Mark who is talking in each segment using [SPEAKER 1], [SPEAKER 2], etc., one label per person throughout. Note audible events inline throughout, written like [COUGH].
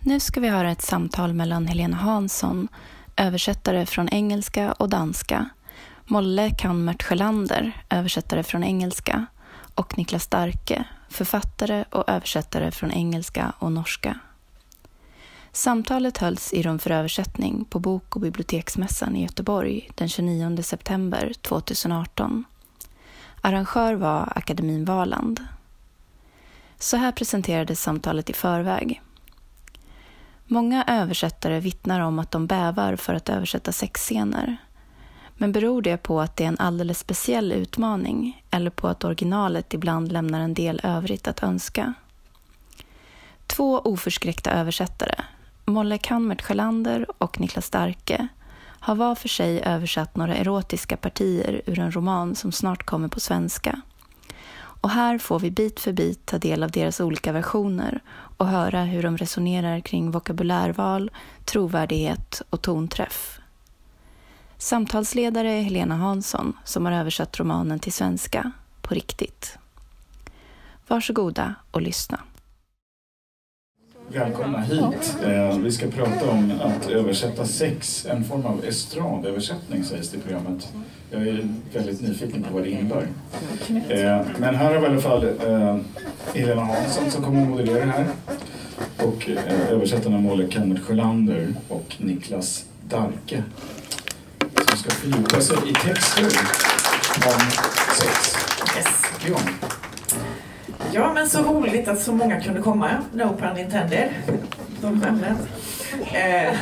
[SPEAKER 1] Nu ska vi höra ett samtal mellan Helena Hansson, översättare från engelska och danska, Molle Kammert Sjölander, översättare från engelska och Niklas Starke, författare och översättare från engelska och norska. Samtalet hölls i Rum för översättning på Bok och biblioteksmässan i Göteborg den 29 september 2018. Arrangör var Akademin Valand. Så här presenterades samtalet i förväg. Många översättare vittnar om att de bävar för att översätta sexscener. Men beror det på att det är en alldeles speciell utmaning eller på att originalet ibland lämnar en del övrigt att önska? Två oförskräckta översättare, Molle Kammert Sjölander och Niklas Starke, har var för sig översatt några erotiska partier ur en roman som snart kommer på svenska. Och här får vi bit för bit ta del av deras olika versioner och höra hur de resonerar kring vokabulärval, trovärdighet och tonträff. Samtalsledare är Helena Hansson som har översatt romanen till svenska, på riktigt. Varsågoda och lyssna.
[SPEAKER 2] Välkomna hit. Eh, vi ska prata om att översätta sex, en form av estradöversättning sägs det i programmet. Jag är väldigt nyfiken på vad det innebär. Eh, men här har vi i alla fall eh, Helena Hansson som kommer att moderera här. Och översättarna Måle Kenneth Sjölander och Niklas Darke. Som ska fördjupa sig i texter om sex.
[SPEAKER 3] Yes. Ja. Men så roligt att så många kunde komma. No pun intended. De skämdes. Eh.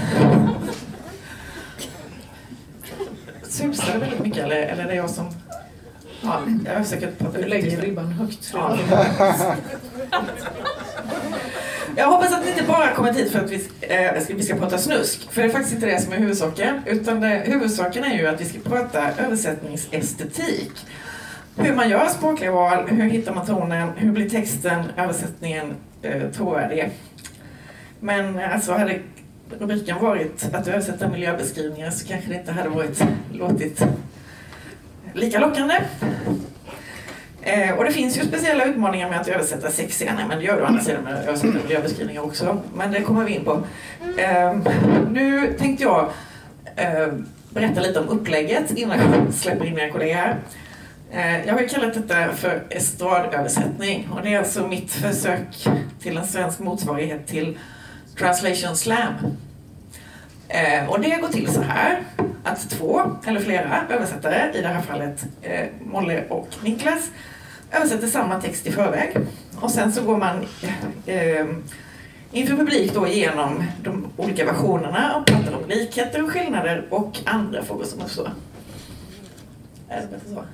[SPEAKER 3] Susar det väldigt mycket eller, eller är det jag som... Ja, jag är säkert på
[SPEAKER 4] Du lägger ribban högt.
[SPEAKER 3] Ja. Jag hoppas att ni inte bara kommit hit för att vi, eh, vi ska prata snusk, för det är faktiskt inte det som är huvudsaken. Utan det, huvudsaken är ju att vi ska prata översättningsestetik. Hur man gör språkliga val, hur hittar man tonen, hur blir texten, översättningen eh, trovärdig. Men eh, alltså hade rubriken varit att översätta miljöbeskrivningar så kanske det inte hade varit låtit lika lockande. Eh, och det finns ju speciella utmaningar med att översätta sexscener, men det gör du å andra sidan med att översätta miljöbeskrivningar också. Men det kommer vi in på. Eh, nu tänkte jag eh, berätta lite om upplägget innan jag släpper in mina kollegor här. Eh, jag har kallat detta för estradöversättning och det är alltså mitt försök till en svensk motsvarighet till Translation Slam. Eh, och det går till så här att två eller flera översättare, i det här fallet eh, Molly Molle och Niklas, översätter samma text i förväg. Och sen så går man inför publik då igenom de olika versionerna och pratar om likheter och skillnader och andra frågor som uppstår. Är det bättre så?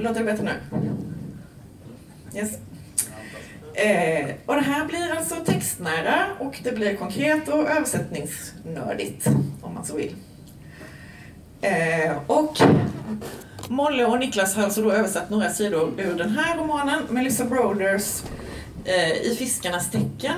[SPEAKER 3] Låter det bättre nu? Yes. Eh, och det här blir alltså textnära och det blir konkret och översättningsnördigt om man så vill. Eh, och Molle och Niklas har alltså då översatt några sidor ur den här romanen, Melissa Broders Eh, I fiskarnas tecken,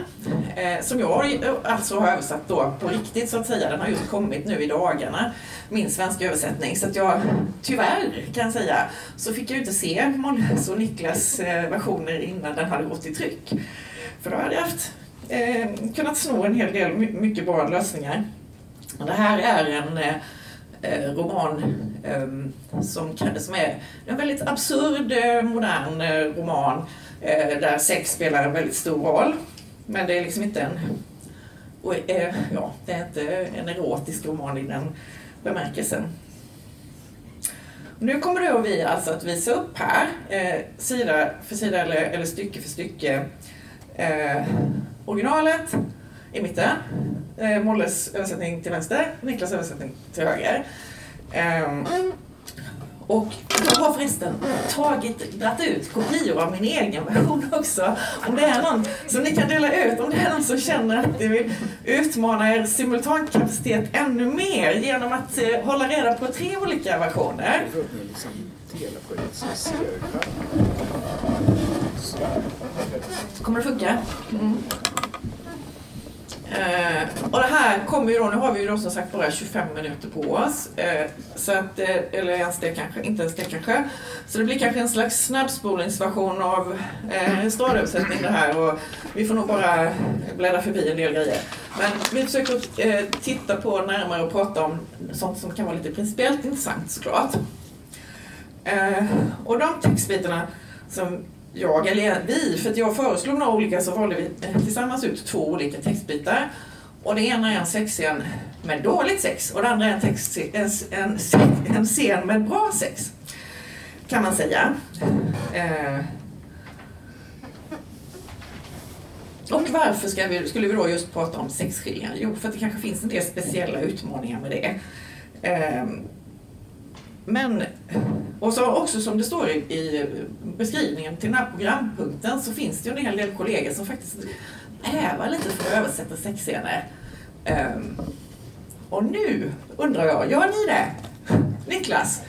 [SPEAKER 3] eh, som jag alltså har översatt då på riktigt så att säga. Den har just kommit nu i dagarna min svenska översättning. Så att jag tyvärr kan säga så fick jag inte se Molles och Niklas eh, versioner innan den hade gått i tryck. För då hade jag haft, eh, kunnat sno en hel del mycket bra lösningar. Och det här är en eh, roman eh, som, som är en väldigt absurd eh, modern roman Eh, där sex spelar en väldigt stor roll. Men det är liksom inte en och, eh, ja, det är inte en erotisk roman i den bemärkelsen. Nu kommer då vi alltså att visa upp här, eh, sida för sida eller, eller stycke för stycke, eh, originalet i mitten, eh, Molles översättning till vänster, Niklas översättning till höger. Eh, och jag har förresten tagit, dratt ut kopior av min egen version också. Om det är någon som ni kan dela ut, om det är någon som känner att ni vill utmana er simultankapacitet ännu mer genom att eh, hålla reda på tre olika versioner. Kommer det funka? Mm. Eh, och det här kommer ju då, nu har vi ju då som sagt bara 25 minuter på oss. Eh, så att, eh, eller ens det kanske, inte ens det kanske. Så det blir kanske en slags snabbspolningsversion av eh, en stadöversättning det här och vi får nog bara bläddra förbi en del grejer. Men vi försöker eh, titta på närmare och prata om sånt som kan vara lite principiellt intressant såklart. Eh, och de textbitarna som jag, eller vi, för att jag föreslog några olika så valde vi eh, tillsammans ut två olika textbitar. Och det ena är en sexscen med dåligt sex och det andra är en, text, en, en, en scen med bra sex. Kan man säga. Eh. Och varför ska vi, skulle vi då just prata om sexskildringar? Jo, för att det kanske finns en del speciella utmaningar med det. Eh. Men, och så också som det står i, beskrivningen till den här programpunkten så finns det ju en hel del kollegor som faktiskt bävar lite för att översätta sexscener. Um, och nu undrar jag, gör ni det? Niklas?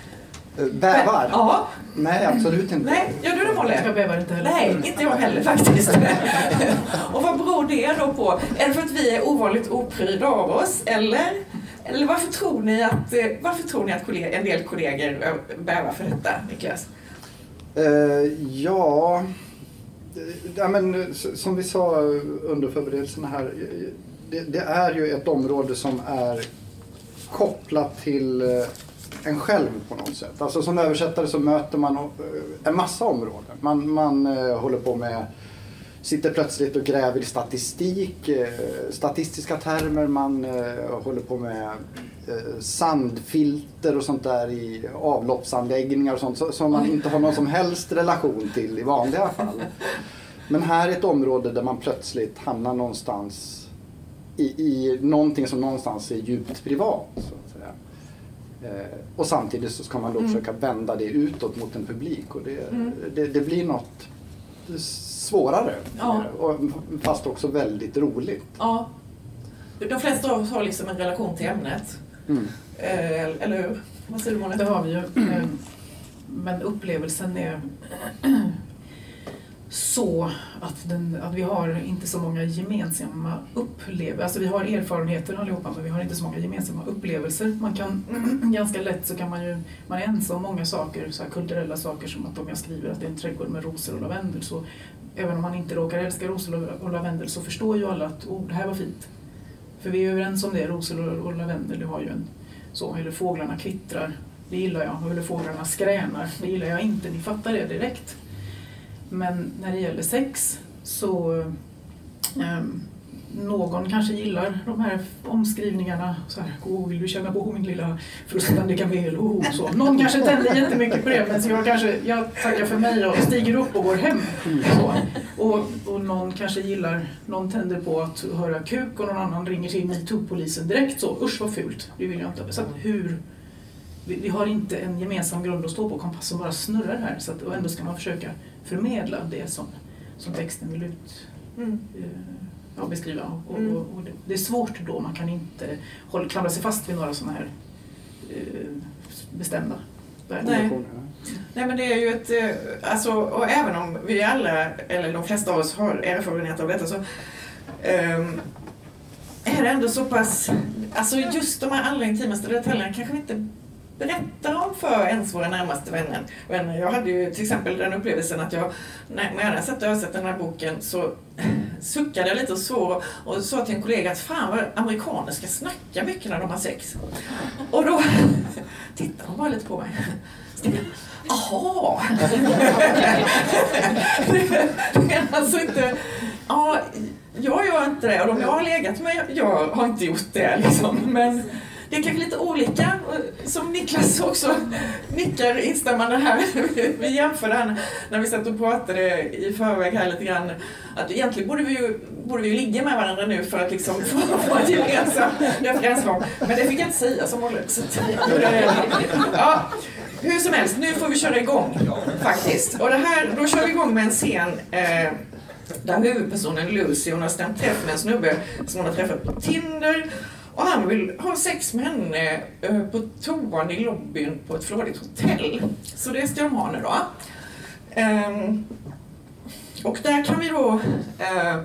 [SPEAKER 4] Bävar?
[SPEAKER 3] Ja.
[SPEAKER 4] Nej, absolut inte.
[SPEAKER 3] Nej, gör du det Molly?
[SPEAKER 5] Jag bävar inte heller.
[SPEAKER 3] Nej, inte jag heller faktiskt. [LAUGHS] och vad beror det då på? Är det för att vi är ovanligt oprydda av oss, eller? Eller varför tror ni att, eh, varför tror ni att en del kollegor eh, bävar för detta, Niklas?
[SPEAKER 4] Uh, ja, ja men, som vi sa under förberedelserna här. Det, det, är ju ett område som är kopplat till en själv på något sätt. Alltså som översättare så möter man en massa områden. Man, man håller på med sitter plötsligt och gräver i statistik, eh, statistiska termer. Man eh, håller på med eh, sandfilter och sånt där i avloppsanläggningar och sånt som man inte har någon som helst relation till i vanliga fall. Men här är ett område där man plötsligt hamnar någonstans i, i någonting som någonstans är djupt privat. Så att säga. och samtidigt så ska man då mm. försöka vända det utåt mot en publik och det, mm. det, det blir något svårare. Ja. Fast också väldigt roligt.
[SPEAKER 3] Ja. De flesta av oss har liksom en relation till ämnet. Mm. Eh, eller hur? Vad säger du Monica?
[SPEAKER 5] Det har vi ju. Eh, men upplevelsen är [CLEARS THROAT] så att, den, att vi har inte så många gemensamma upplevelser. Alltså vi har erfarenheter allihopa men vi har inte så många gemensamma upplevelser. Man kan [CLEARS THROAT] ganska lätt så kan man ju, man är ense om många saker, så kulturella saker som att om jag skriver att det är en trädgård med rosor och lavendel så även om man inte råkar älska rosor och lavendel så förstår ju alla att oh, det här var fint. För vi är överens om det, rosor och lavendel, det har ju en så, eller fåglarna kvittrar, det gillar jag, eller fåglarna skränar, det gillar jag inte, ni fattar det direkt. Men när det gäller sex så um, någon kanske gillar de här omskrivningarna. Så här, oh, vill du känna på min lilla frustande kamel? Oh, så. [LAUGHS] Någon kanske tänder jättemycket på det men jag, kanske, jag tackar för mig och stiger upp och går hem. Så. Och, och någon kanske gillar, någon tänder på att höra kuk och någon annan ringer till metoo-polisen direkt så. Usch vad fult, det vill jag inte. Så hur, vi, vi, har inte en gemensam grund att stå på, kompassen bara snurrar här. Så att, och ändå ska man försöka förmedla det som, som texten vill ut. Mm. Uh, ja, beskriva. Och, mm. och, och det, det, är svårt då, man kan inte hålla, klamra sig fast vid några sådana här eh, bestämda
[SPEAKER 3] Nej. Nej men det är ju ett, eh, alltså, och även om vi alla, eller de flesta av oss har erfarenhet av detta så um, är det ändå så pass, alltså just de här allra intimaste detaljerna kanske vi inte berättar om för ens våra närmaste vänner. vänner. Jag hade ju till exempel den upplevelsen att jag, när jag hade sett och översatt den här boken så suckade jag lite och så och sa till en kollega att fan vad amerikaner ska snacka mycket när de har sex. Och då [LAUGHS] tittade hon bara lite på mig. Jaha! [LAUGHS] det är alltså inte... Ja, jag gör inte det och de jag har legat med, jag har inte gjort det liksom. Men det är kanske lite olika, som Niklas också nickar instämmande här. [LAUGHS] Vi jämför här när vi satt och pratade i förväg här lite grann. Att egentligen borde vi ju, borde vi ju ligga med varandra nu för att liksom få, ett gemensamt referensram. Men det fick jag inte säga som vanligt. Ja, hur som helst, nu får vi köra igång faktiskt. Och det här, då kör vi igång med en scen eh, där huvudpersonen Lucy hon har stämt träff med en snubbe som hon har träffat på Tinder och han vill ha sex med henne eh, på toan i lobbyn på ett flådigt hotell. Så det ska de ha nu då. Ehm, och där kan vi då uh,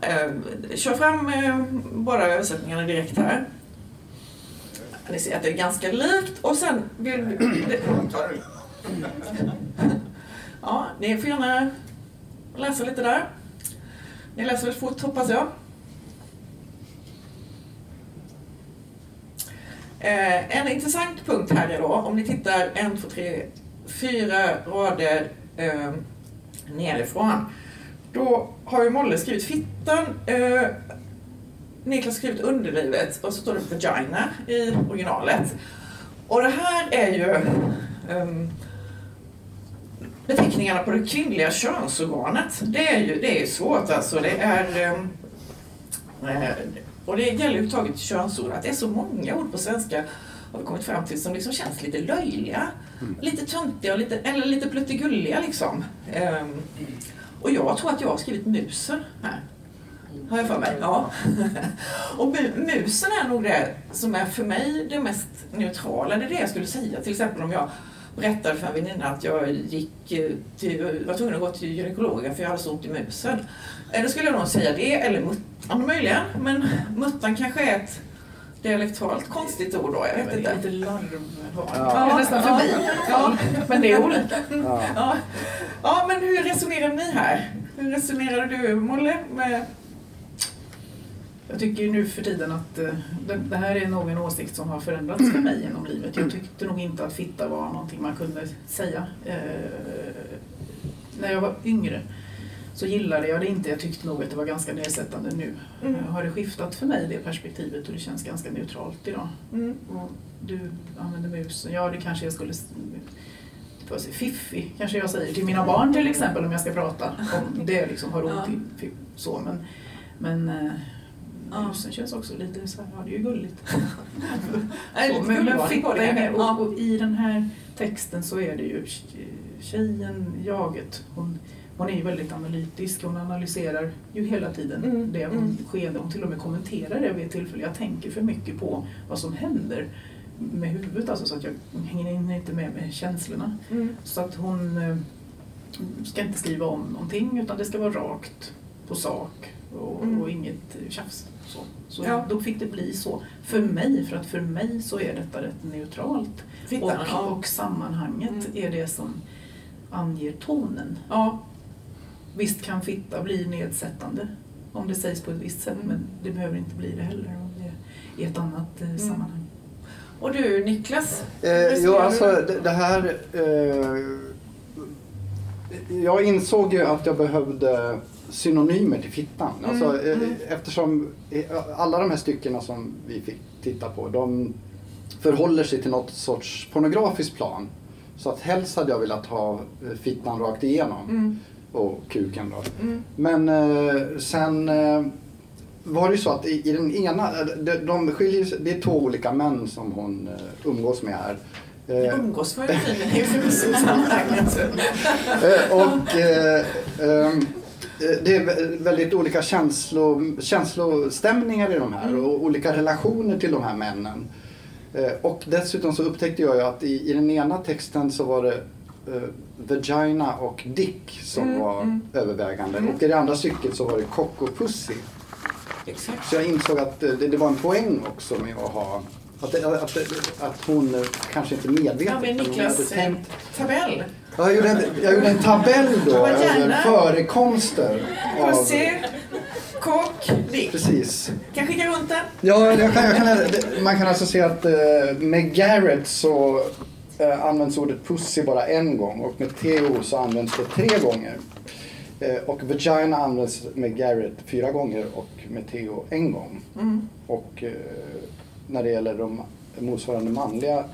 [SPEAKER 3] eh, köra fram eh, båda översättningarna direkt här. Ni ser att det är ganska likt och sen vill vi... Ja, ni får gärna läsa lite där. Ni läser väl fort hoppas jag. Eh, en intressant punkt här är då, om ni tittar en, två, tre, fyra rader eh, nerifrån. Då har ju Molle skrivit fittan, eh, Niklas har skrivit underlivet och så står det vagina i originalet. Och det här är ju eh, beteckningarna på det kvinnliga könsorganet. Det är ju det är svårt alltså. Det är, ehm, eh, och det gäller överhuvudtaget könsord, att det är så många ord på svenska har vi kommit fram till som liksom känns lite löjliga. Mm. Lite töntiga lite, eller lite pluttigulliga liksom. Um, och jag tror att jag har skrivit musen här. Har jag för mig. Ja. [LAUGHS] och musen är nog det som är för mig det mest neutrala. Det är det jag skulle säga. Till exempel om jag berättade för en väninna att jag gick eh, till, var tvungen att gå till gynekologen för jag hade så ont i musen. Då skulle jag nog säga det, eller muttan möjligen. Men muttan kanske är ett dialektalt konstigt ord då, jag vet inte.
[SPEAKER 5] Lite larv ja. nästan förbi. Ja. Men det är olika.
[SPEAKER 3] Ja. Ja. ja, men hur resonerar ni här? Hur resonerar du Molle med
[SPEAKER 5] jag tycker nu för tiden att eh, det, här är nog en åsikt som har förändrats för mig genom livet. Jag tyckte nog inte att fitta var någonting man kunde säga. Eh, när jag var yngre så gillade jag det inte. Jag tyckte nog att det var ganska nedsättande nu. Mm. Har det skiftat för mig det perspektivet och det känns ganska neutralt idag. Mm. Och du använder musen. Ja, det kanske jag skulle Fiffi kanske jag säger till mina barn till exempel om jag ska prata om det liksom har ont i så. Men, men eh, musen känns också lite så här, ja det är ju gulligt. [LAUGHS] så, men, men fitta är med och, och, i den här texten så är det ju tjejen, jaget, hon hon är ju väldigt analytisk, hon analyserar ju hela tiden mm. det hon mm. sker. Hon till och med kommenterar det vid ett tillfälle. Jag tänker för mycket på vad som händer med huvudet, alltså, så att jag hänger inte med med känslorna. Mm. Så att hon eh, ska inte skriva om någonting utan det ska vara rakt på sak och, mm. och inget tjafs. Så, så ja. då fick det bli så. För mig, för att för mig så är detta rätt neutralt. och, och sammanhanget mm. är det som anger tonen. Ja. Visst kan fitta bli nedsättande om det sägs på ett visst sätt mm. men det behöver inte bli det heller om det är i ett annat eh, mm. sammanhang.
[SPEAKER 3] Och du Niklas?
[SPEAKER 4] Eh, jo, alltså det, det här... Eh, jag insåg ju att jag behövde synonymer till fittan. Mm. Alltså, eh, mm. Eftersom alla de här styckena som vi fick titta på, de förhåller sig till något sorts pornografiskt plan. Så att helst hade jag velat ha eh, fittan rakt igenom. Mm och kuken då. Mm. Men eh, sen eh, var det ju så att i, i den ena, de, de skiljer sig, det är två olika män som hon eh, umgås med här.
[SPEAKER 3] Eh, umgås var ju i.
[SPEAKER 4] Eh, och eh, ehm, det är väldigt olika känslo, känslostämningar i de här mm. och olika relationer till de här männen. Och dessutom så upptäckte jag ju att i, i den ena texten så var det uh, Vagina och Dick som mm, var mm. övervägande. Mm. Och i det andra stycket så var det Cock och Pussy. Exakt. Så jag insåg att det, det var en poäng också med att ha att, att, att hon kanske inte medvetet
[SPEAKER 3] ja, men Niklas
[SPEAKER 4] hade
[SPEAKER 3] tänkt... tabell.
[SPEAKER 4] Jag gjorde, en, jag gjorde en tabell då över förekomster.
[SPEAKER 3] Pussy, kock, dick.
[SPEAKER 4] Precis.
[SPEAKER 3] Kan skicka runt den?
[SPEAKER 4] Ja, jag kan, jag kan, man kan alltså se att uh, med Garrett så eh, används ordet pussy bara en gång och med Theo så används det tre gånger. Eh, och vagina används med Garrett fyra gånger och med Theo en gång. Mm. Och eh, när det gäller de motsvarande manliga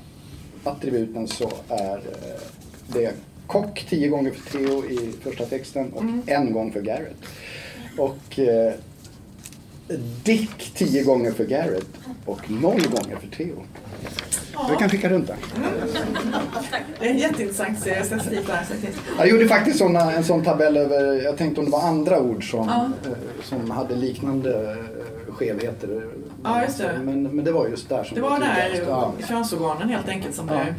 [SPEAKER 4] attributen så är eh, det kock tio gånger för Theo i första texten och mm. en gång för Garrett. Och eh, Dick tio gånger för Garrett och noll gånger för Theo. Ja. Vi kan skicka runt den.
[SPEAKER 3] Det är en jätteintressant statistik där.
[SPEAKER 4] Jag gjorde faktiskt såna, en sån tabell över, jag tänkte om det var andra ord som, ja. Eh, som hade liknande eh, skevheter.
[SPEAKER 3] Ja, just det.
[SPEAKER 4] Men, men det var just där som
[SPEAKER 3] det var. Det var där könsorganen helt enkelt som, ja. det,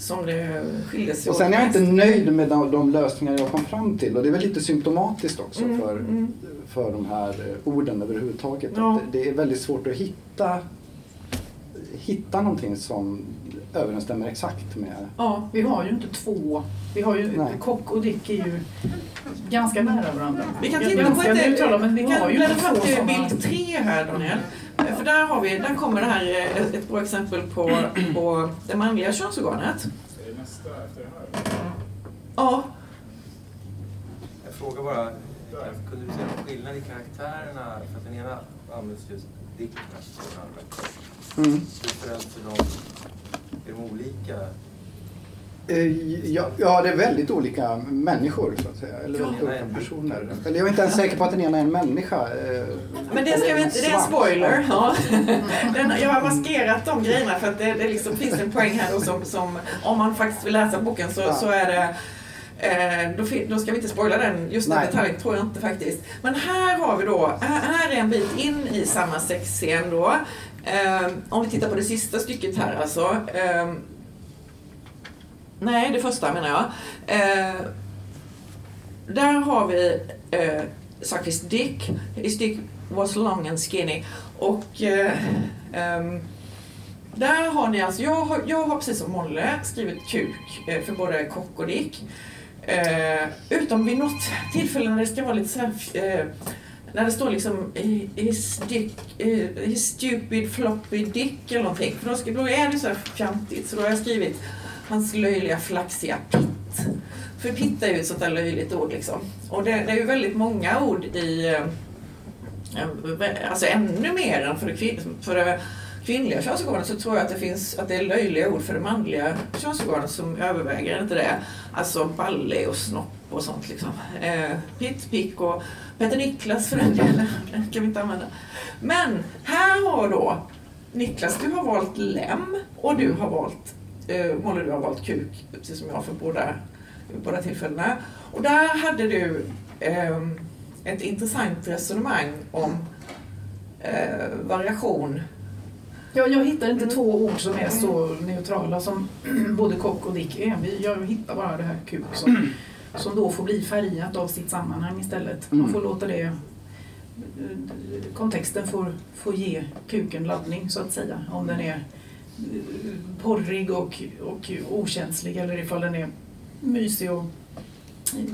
[SPEAKER 3] som det skiljer sig
[SPEAKER 4] Och sen är jag inte nöjd med de, de lösningar jag kom fram till och det är väl lite symptomatiskt också
[SPEAKER 3] Mm,
[SPEAKER 4] för,
[SPEAKER 3] mm.
[SPEAKER 4] för de här eh, orden överhuvudtaget.
[SPEAKER 3] Ja.
[SPEAKER 4] Att det, det är väldigt svårt att hitta, hitta någonting som överensstämmer exakt med...
[SPEAKER 5] Ja, vi har ju inte två. Vi har ju,
[SPEAKER 4] Nej.
[SPEAKER 5] Kock och Dick är ju ganska nära varandra.
[SPEAKER 3] Vi kan titta på ett,
[SPEAKER 5] neutrala, men vi
[SPEAKER 3] vi kan bläddra fram till bild tre här Daniel. För där, har vi, där kommer det här eh, ett, ett bra exempel på, på det manliga könsorganet.
[SPEAKER 2] Är det nästa efter det här?
[SPEAKER 3] Ja,
[SPEAKER 6] Jag frågar bara, kunde du se någon skillnad i karaktärerna? För att den ena används just Dick och den andra Kock.
[SPEAKER 4] Mm.
[SPEAKER 6] De olika?
[SPEAKER 4] Eh, Ja, ja, det är väldigt olika människor så att säga. Eller
[SPEAKER 3] Ja.
[SPEAKER 4] väldigt olika personer. Eller jag är inte ens säker på att den ena är en människa. eh,
[SPEAKER 3] men det, ska vi inte, det är en spoiler. Ja. Den, jag har maskerat de grejerna för att det, det liksom finns en poäng här då som, som om man faktiskt vill läsa boken så,
[SPEAKER 4] Ja.
[SPEAKER 3] så är det Eh, då, då ska vi inte spoila den, just den
[SPEAKER 4] Nej.
[SPEAKER 3] detaljen tror jag inte faktiskt. Men här har vi då, här är en bit in i samma sexscen då. Eh, om vi tittar på det sista stycket här alltså. Eh, nej, det första menar jag. Eh, där har vi eh, faktiskt Dick. His dick was long and skinny. Och eh, ehm, där har ni alltså, jag har, jag har precis som Molle skrivit kuk eh, för både kock och dick. Eh, utom vid något tillfälle när det ska vara lite så här, eh, när det står liksom eh, his, dick, his stupid floppy dick eller någonting. För då, ska, då är det så här fjantigt så då har jag skrivit hans löjliga flaxiga pitt. För pitt är ju ett sånt där löjligt ord liksom. Och det, det är ju väldigt många ord i eh, eh, Alltså ännu mer än för det, kvin- för det kvinnliga könsorganet så tror jag att det finns att det är löjliga ord för det manliga könsorganet som överväger, inte det? Alltså balle och snopp och sånt liksom. Eh, pitt, pick och Peter Niklas för den delen kan vi inte använda. Men här har då Niklas, du har valt lem och du har valt eh, Molly, du har valt kuk, precis som jag för båda, båda tillfällena. Och där hade du ehm, ett intressant resonemang om eh, variation.
[SPEAKER 5] Jag, jag hittar inte
[SPEAKER 3] Mm.
[SPEAKER 5] två ord som är så neutrala som [CLEARS THROAT] både kock och dick är. Vi- Jag hittar bara det här kuk som, [CLEARS THROAT] som då får bli färgat av sitt sammanhang istället. Man
[SPEAKER 4] Mm.
[SPEAKER 5] får låta det kontexten får, får ge kuken laddning så att säga. Om den är eh, porrig och, och okänslig eller ifall den är mysig och eh,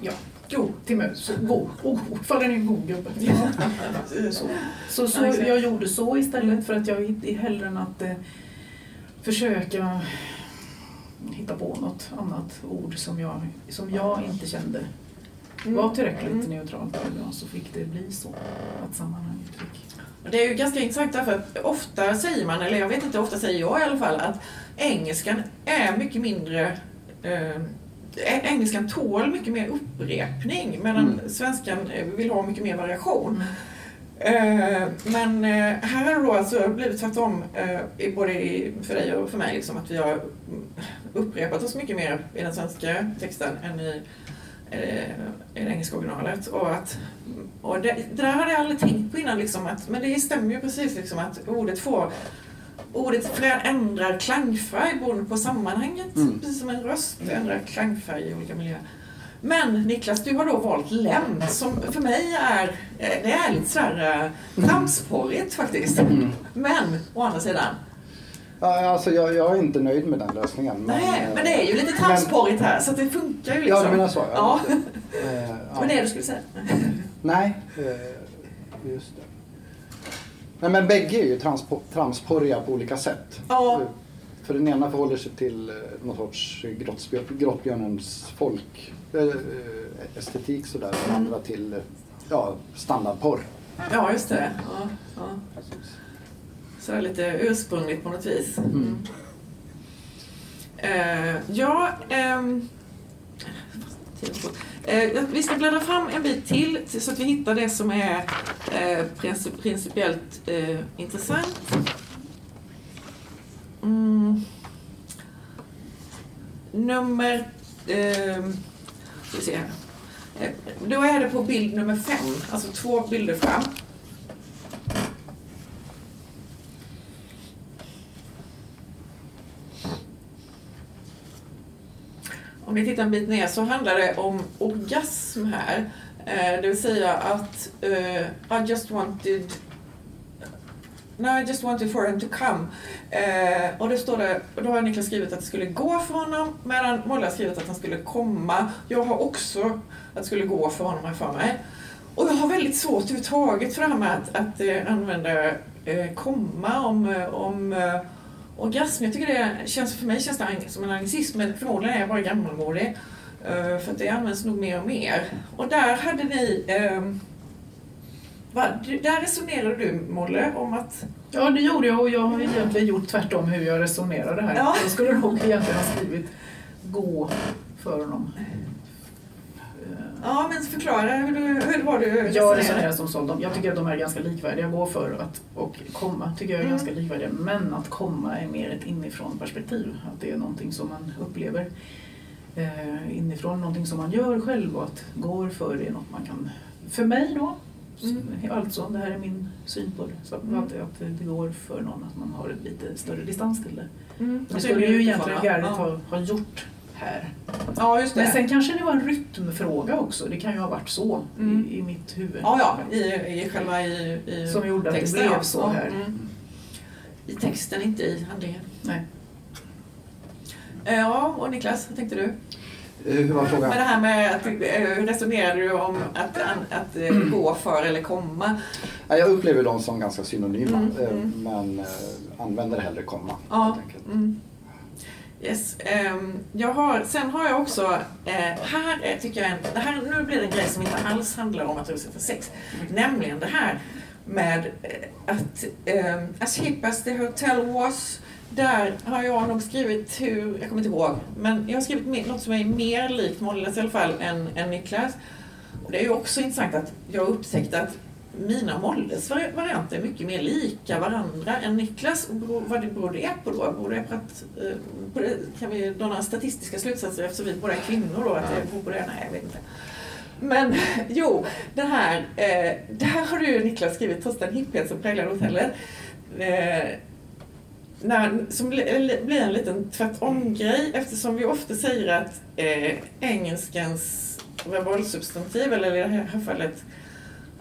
[SPEAKER 5] ja, god till mös. God. Oh, ifall den är en god gubbe. Så, så, så jag gjorde så istället för att jag hellre än att eh, försöka hitta på något annat ord som jag, som jag inte kände var tillräckligt
[SPEAKER 3] Mm.
[SPEAKER 5] neutralt eller så fick det bli så att sammanhanget fick.
[SPEAKER 3] Det är ju ganska intressant därför att ofta säger man, eller jag vet inte, ofta säger jag i alla fall, att engelskan är mycket mindre eh, Engelskan tål mycket mer upprepning medan
[SPEAKER 4] Mm.
[SPEAKER 3] svenskan eh, vill ha mycket mer variation. Eh, men eh, här har det alltså blivit tvärtom, eh, både för dig och för mig, liksom, att vi har upprepat oss mycket mer i den svenska texten än i, i det engelska originalet. Och, att, och det, det där hade jag aldrig tänkt på innan, liksom, att, men det stämmer ju precis liksom, att ordet får Ordet ändrar klangfärg beroende på sammanhanget,
[SPEAKER 4] Mm.
[SPEAKER 3] precis som en röst ändrar klangfärg i olika miljöer. Men Niklas, du har då valt lem som för mig är, eh, det är lite sådär eh, tramsporrigt faktiskt.
[SPEAKER 4] Mm.
[SPEAKER 3] Men å andra sidan,
[SPEAKER 4] alltså jag, jag är inte nöjd med den lösningen. Men,
[SPEAKER 3] nej,
[SPEAKER 4] eh,
[SPEAKER 3] men det är ju lite tramsporrigt här så att det funkar ju liksom.
[SPEAKER 4] Ja, du menar så?
[SPEAKER 3] Ja.
[SPEAKER 4] Eh, ja.
[SPEAKER 3] Men det är det du skulle säga?
[SPEAKER 4] Nej, eh, just det. Nej, men bägge är ju transpo- tramsporriga på olika sätt.
[SPEAKER 3] Ja.
[SPEAKER 4] För den ena förhåller sig till eh, någon sorts grottbjörnens folk, eh, eh, estetik sådär. Den
[SPEAKER 3] Mm.
[SPEAKER 4] andra till ja, standardporr.
[SPEAKER 3] Ja, just det. Ja, ja. Sådär lite ursprungligt på något vis.
[SPEAKER 4] Mm.
[SPEAKER 3] Eh, ja, ehm, eh, vi ska bläddra fram en bit till så att vi hittar det som är eh, princip- principiellt intressant. Mm. Nummer... Eh, ska vi se här. Eh, då är det på bild nummer fem, alltså två bilder fram. om ni tittar en bit ner så handlar det om orgasm här. Eh, det vill säga att eh, I just wanted No, I just wanted for him to come. Eh, och då, står det, och då har Niklas skrivit att det skulle gå för honom medan Molle har skrivit att han skulle komma. Jag har också att det skulle gå för honom här för mig. Och jag har väldigt svårt överhuvudtaget för det här med att, att eh, använda eh, komma om, eh, om eh, orgasm. Jag tycker det känns, för mig känns det som en anglicism men förmodligen är jag bara gammalmodig. Eh, för att det används nog mer och mer. Och där hade ni eh, där resonerade du Molle om att
[SPEAKER 5] Ja, det gjorde jag och jag har egentligen gjort tvärtom hur jag resonerade här.
[SPEAKER 3] Ja.
[SPEAKER 5] Jag skulle nog egentligen ha skrivit gå för honom.
[SPEAKER 3] Ja, men förklara hur, du, hur var du
[SPEAKER 5] Jag
[SPEAKER 3] resonerade?
[SPEAKER 5] resonerar som så. De, jag tycker att de är ganska likvärdiga. Gå för att, och komma tycker jag är
[SPEAKER 3] Mm.
[SPEAKER 5] ganska likvärdiga. Men att komma är mer ett inifrån perspektiv. Att det är någonting som man upplever eh, inifrån. Någonting som man gör själv och att går för det är något man kan... För mig då,
[SPEAKER 3] Mm.
[SPEAKER 5] alltså det här är min syn på det. Så att,
[SPEAKER 3] Mm.
[SPEAKER 5] att, det går för någon att man har en lite större distans till det.
[SPEAKER 3] Mm,
[SPEAKER 5] Det skulle
[SPEAKER 3] är
[SPEAKER 5] ju egentligen. Gerrit ha, ha gjort här.
[SPEAKER 3] Ja, just det.
[SPEAKER 5] Men sen kanske det var en rytmfråga också. Det kan ju ha varit så
[SPEAKER 3] Mm.
[SPEAKER 5] i, i mitt huvud.
[SPEAKER 3] Ja, ja, i, i själva i, i
[SPEAKER 5] Som gjorde att det
[SPEAKER 3] texten,
[SPEAKER 5] blev så
[SPEAKER 3] Ja,
[SPEAKER 5] här.
[SPEAKER 3] mm. I texten, inte i handlingen.
[SPEAKER 5] Nej.
[SPEAKER 3] Eh, Ja, och Niklas, vad tänkte du?
[SPEAKER 4] Eh, Hur var frågan?
[SPEAKER 3] Med det här med att, eh, hur resonerade du om att, att eh, gå för eller komma?
[SPEAKER 4] Ja, Jag upplever dem som ganska synonyma,
[SPEAKER 3] Mm, mm.
[SPEAKER 4] men använder hellre komma.
[SPEAKER 3] Ja. Mm. Yes. ehm, jag har, sen har jag också, här är, tycker jag, en, det här, nu blir det en grej som inte alls handlar om att översätta sex. Nämligen det här med att as hip as the hotel was, där har jag nog skrivit hur, jag kommer inte ihåg, men jag har skrivit något som är mer likt Molles i alla fall än, än Niklas. Och det är ju också intressant att jag har upptäckt att mina och Molles varianter är mycket mer lika varandra än Niklas. Och beror- vad det beror det på då? Beror det på att, eh, på det, kan vi dra några statistiska slutsatser eftersom vi båda är kvinnor då? Att det beror på det? Nej, jag vet inte. Men [LAUGHS] jo, det här, eh, där har du Niklas skrivit trots den hipphet som präglar hotellet. Eh, när, som blir en liten tvärtom-grej eftersom vi ofta säger att eh, engelskans verbalsubstantiv, eller i det här fallet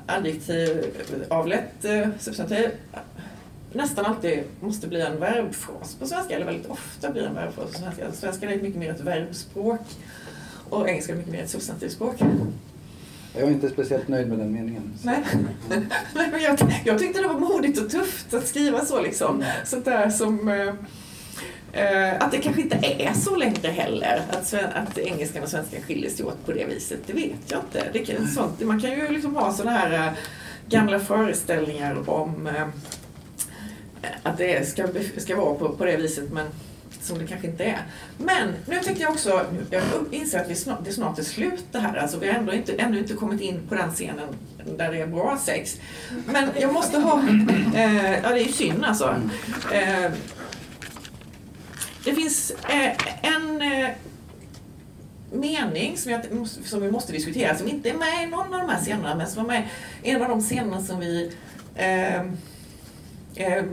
[SPEAKER 3] adjektiv avlätt eh, substantiv, nästan alltid måste bli en verbfras på svenska, eller väldigt ofta blir en verbfras på svenska. Svenskan är mycket mer ett verbspråk och engelska är mycket mer ett substantivspråk.
[SPEAKER 4] Jag är inte speciellt nöjd med den meningen.
[SPEAKER 3] Nej. [LAUGHS] Nej, men jag, jag tyckte det var modigt och tufft att skriva så liksom. Sånt där som... Eh, att det kanske inte är så längre heller. Att, att engelskan och svenskan skiljer sig åt på det viset. Det vet jag inte. Det kan, sånt, man kan ju liksom ha såna här eh, gamla föreställningar om eh, att det ska, ska vara på, på det viset. Men som det kanske inte är. Men nu tänkte jag också, jag inser att vi snart, det snart är slut det här. Alltså, vi har ändå inte, ännu inte kommit in på den scenen där det är bra sex. Men jag måste ha, eh, ja det är ju synd alltså. Eh, det finns eh, en eh, mening som, jag, som vi måste diskutera som inte är med i någon av de här scenerna men som var med i en av de scenerna som vi eh, eh,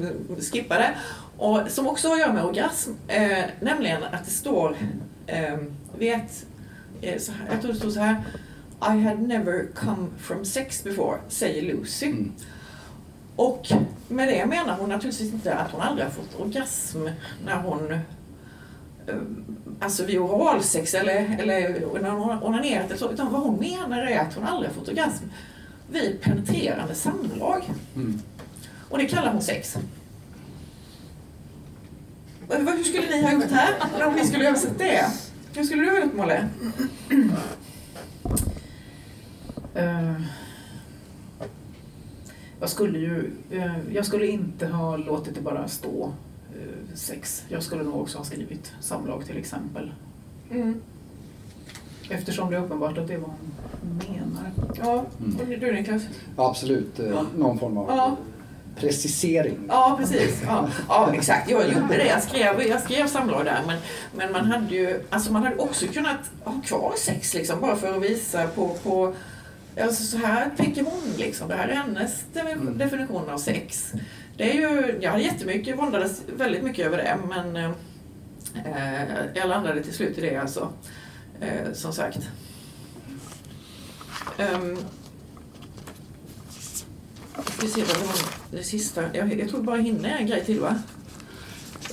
[SPEAKER 3] skippade och som också har att göra med orgasm. Eh, nämligen att det står, eh, vet, eh, så här, jag tror det står så här I had never come from sex before, säger Lucy.
[SPEAKER 4] Mm.
[SPEAKER 3] Och med det menar hon naturligtvis inte att hon aldrig har fått orgasm när hon eh, Alltså vid oralsex eller, eller när hon onanerat eller så. Utan vad hon menar är att hon aldrig har fått orgasm vid penetrerande samlag.
[SPEAKER 4] Mm.
[SPEAKER 3] Och det kallar hon sex. Hur skulle ni ha gjort här om vi skulle översätta det? Hur skulle du ha gjort Molle?
[SPEAKER 5] Eh, jag skulle ju, eh, jag skulle inte ha låtit det bara stå eh, sex. Jag skulle nog också ha skrivit samlag till exempel.
[SPEAKER 3] Mm.
[SPEAKER 5] Eftersom det är uppenbart att det är vad hon menar.
[SPEAKER 3] Ja,
[SPEAKER 4] Mm.
[SPEAKER 3] du Niklas?
[SPEAKER 4] Absolut,
[SPEAKER 3] Ja.
[SPEAKER 4] någon form av
[SPEAKER 3] Ja.
[SPEAKER 4] Precisering.
[SPEAKER 3] Ja, precis. Ja, ja exakt. Jag gjorde det. Jag skrev, jag skrev samlag där. Men, men man hade ju alltså man hade också kunnat ha kvar sex liksom, bara för att visa på, på Alltså så här tänker hon liksom. Det här är hennes
[SPEAKER 4] Mm.
[SPEAKER 3] definition av sex. Det är ju, jag hade jättemycket, våndades väldigt mycket över det men eh, jag landade till slut i det alltså. Eh, som sagt. Um, vi ser vad det var det sista. Jag, jag tror bara hinner en grej till va?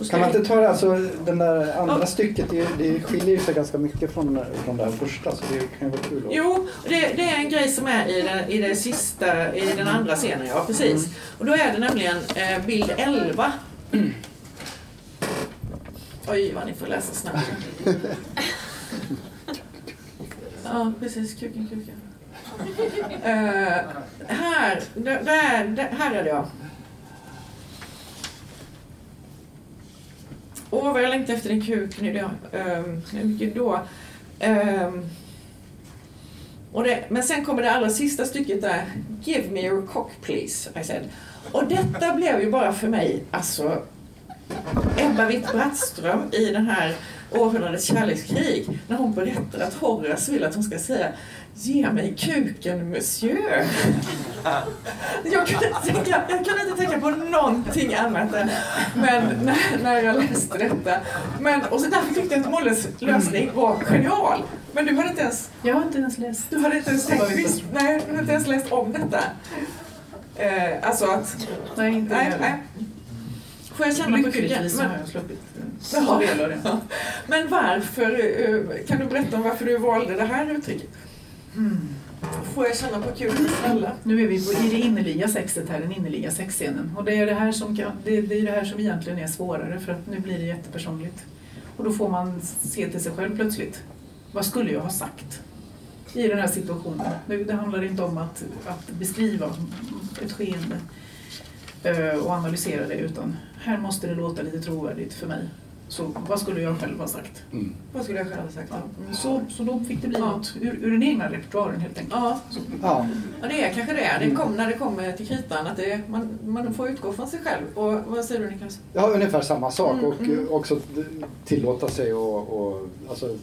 [SPEAKER 4] Kan man inte ta det, alltså den där andra
[SPEAKER 3] Ja.
[SPEAKER 4] stycket, det, det skiljer sig ganska mycket från, från det här första så det kan ju vara kul att...
[SPEAKER 3] Jo, det, det är en grej som är i den, i det sista, i den andra scenen, ja precis. Och då är det nämligen eh, bild 11. Oj, vad ni får läsa snabbt. [LAUGHS] Ja, precis. Kuken, kuken. Uh, här, där, där, här är det ja. Åh, vad jag längtar efter din kuk nu. då. Um, hur mycket då? Um, och det, men sen kommer det allra sista stycket där. Give me your cock please, I said. Och detta blev ju bara för mig, alltså Ebba Witt-Brattström i den här århundradets kärlekskrig när hon berättar att Horace vill att hon ska säga Ge mig kuken monsieur. Jag kunde tänka, jag kunde inte tänka på någonting annat än, men när, när jag läste detta. Men, och så därför tyckte jag att Molles lösning var genial. Men du hade inte ens
[SPEAKER 5] Jag har inte ens läst.
[SPEAKER 3] du hade inte ens tänkt, visst, nej, du hade inte ens läst om detta. Eh, alltså att,
[SPEAKER 5] Nej, inte
[SPEAKER 3] nej, nej. Får jag känna på kuken? Men,
[SPEAKER 5] har jag sluppit
[SPEAKER 3] men varför, eh, kan du berätta om varför du valde det här uttrycket?
[SPEAKER 5] Mm.
[SPEAKER 3] Får jag känna på kuken, snälla?
[SPEAKER 5] Nu är vi på, i det innerliga sexet här, den innerliga sexscenen. Och det är det, här som kan, det, det är det här som egentligen är svårare för att nu blir det jättepersonligt. Och då får man se till sig själv plötsligt. Vad skulle jag ha sagt i den här situationen? Det, det handlar inte om att, att beskriva ett skeende eh, och analysera det utan här måste det låta lite trovärdigt för mig. Så vad skulle jag själv ha sagt?
[SPEAKER 4] Mm.
[SPEAKER 3] Vad skulle jag själv ha sagt?
[SPEAKER 5] Ja,
[SPEAKER 3] då?
[SPEAKER 5] så, så då fick det bli
[SPEAKER 3] Ja.
[SPEAKER 5] något ur, ur den egna repertoaren helt enkelt.
[SPEAKER 3] Ja,
[SPEAKER 4] Ja,
[SPEAKER 3] ja, det är kanske det. Det kom, när det kommer till kritan, att det, man, man får utgå från sig själv. Och vad säger du Niklas?
[SPEAKER 4] ja, ungefär samma sak
[SPEAKER 3] Mm,
[SPEAKER 4] och
[SPEAKER 3] mm.
[SPEAKER 4] också tillåta sig och, och alltså,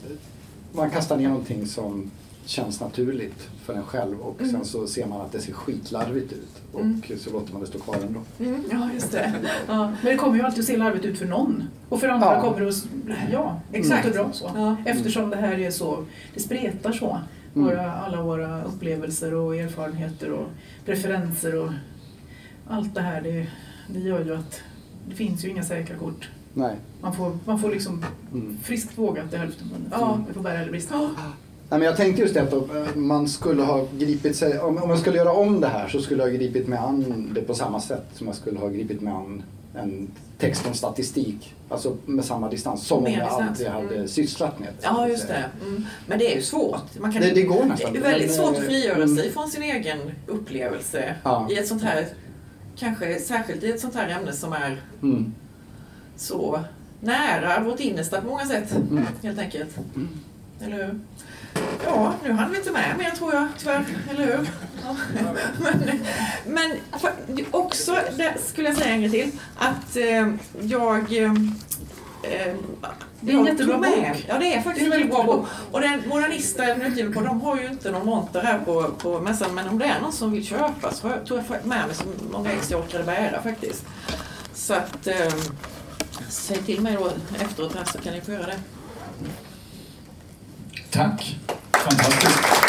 [SPEAKER 4] man kastar ner någonting som känns naturligt för en själv och
[SPEAKER 3] Mm.
[SPEAKER 4] sen så ser man att det ser skitlarvigt ut och
[SPEAKER 3] Mm.
[SPEAKER 4] så låter man det stå kvar ändå.
[SPEAKER 3] Mm, ja, just det.
[SPEAKER 5] Ja, men det kommer ju alltid att se larvigt ut för någon. Och för andra
[SPEAKER 4] Ja.
[SPEAKER 5] kommer det att... Ja,
[SPEAKER 3] Exakt.
[SPEAKER 5] exakt. bra så.
[SPEAKER 3] Ja.
[SPEAKER 5] Eftersom det här är så... Det spretar så.
[SPEAKER 4] Mm.
[SPEAKER 5] Våra, alla våra upplevelser och erfarenheter och preferenser och allt det här det, det gör ju att det finns ju inga säkra kort.
[SPEAKER 4] Nej.
[SPEAKER 5] Man får, man får liksom
[SPEAKER 4] Mm.
[SPEAKER 5] friskt våga till hälften.
[SPEAKER 3] Ja.
[SPEAKER 5] Det får bära eller brista.
[SPEAKER 4] Nej, men jag tänkte just det att eh, man skulle ha gripit sig, om, jag skulle göra om det här så skulle jag ha gripit mig an det på samma sätt som jag skulle ha gripit mig an en text om statistik. Alltså med samma distans som om jag
[SPEAKER 3] distans,
[SPEAKER 4] aldrig hade
[SPEAKER 3] mm.
[SPEAKER 4] sysslat med det.
[SPEAKER 3] Ja, just det. Mm. Men det är ju svårt. Man kan,
[SPEAKER 4] Det, det går nästan.
[SPEAKER 3] det är väldigt svårt
[SPEAKER 4] eh,
[SPEAKER 3] att frigöra
[SPEAKER 4] mm,
[SPEAKER 3] sig från sin egen upplevelse
[SPEAKER 4] Ja.
[SPEAKER 3] i ett sånt här, kanske särskilt i ett sånt här ämne som är
[SPEAKER 4] Mm.
[SPEAKER 3] så nära vårt innersta på många sätt,
[SPEAKER 4] Mm.
[SPEAKER 3] helt enkelt.
[SPEAKER 4] Mm.
[SPEAKER 3] Eller hur? Ja, nu hann vi inte med mer tror jag, tyvärr. Eller hur? Ja. Men, men också, det skulle jag säga en grej till, att eh, jag eh, eh,
[SPEAKER 5] Det är en
[SPEAKER 3] jag
[SPEAKER 5] jättebra
[SPEAKER 3] tog med-
[SPEAKER 5] bok.
[SPEAKER 3] Ja, det är faktiskt en väldigt bra bok. Och den Modernista är den utgiven på, de har ju inte någon monter här på, på mässan, men om det är någon som vill köpa så jag- tror jag med mig så många ex jag orkade bära faktiskt. Så att, eh, säg till mig då efteråt här så kan ni få göra det.
[SPEAKER 2] Tack! Fantastiskt.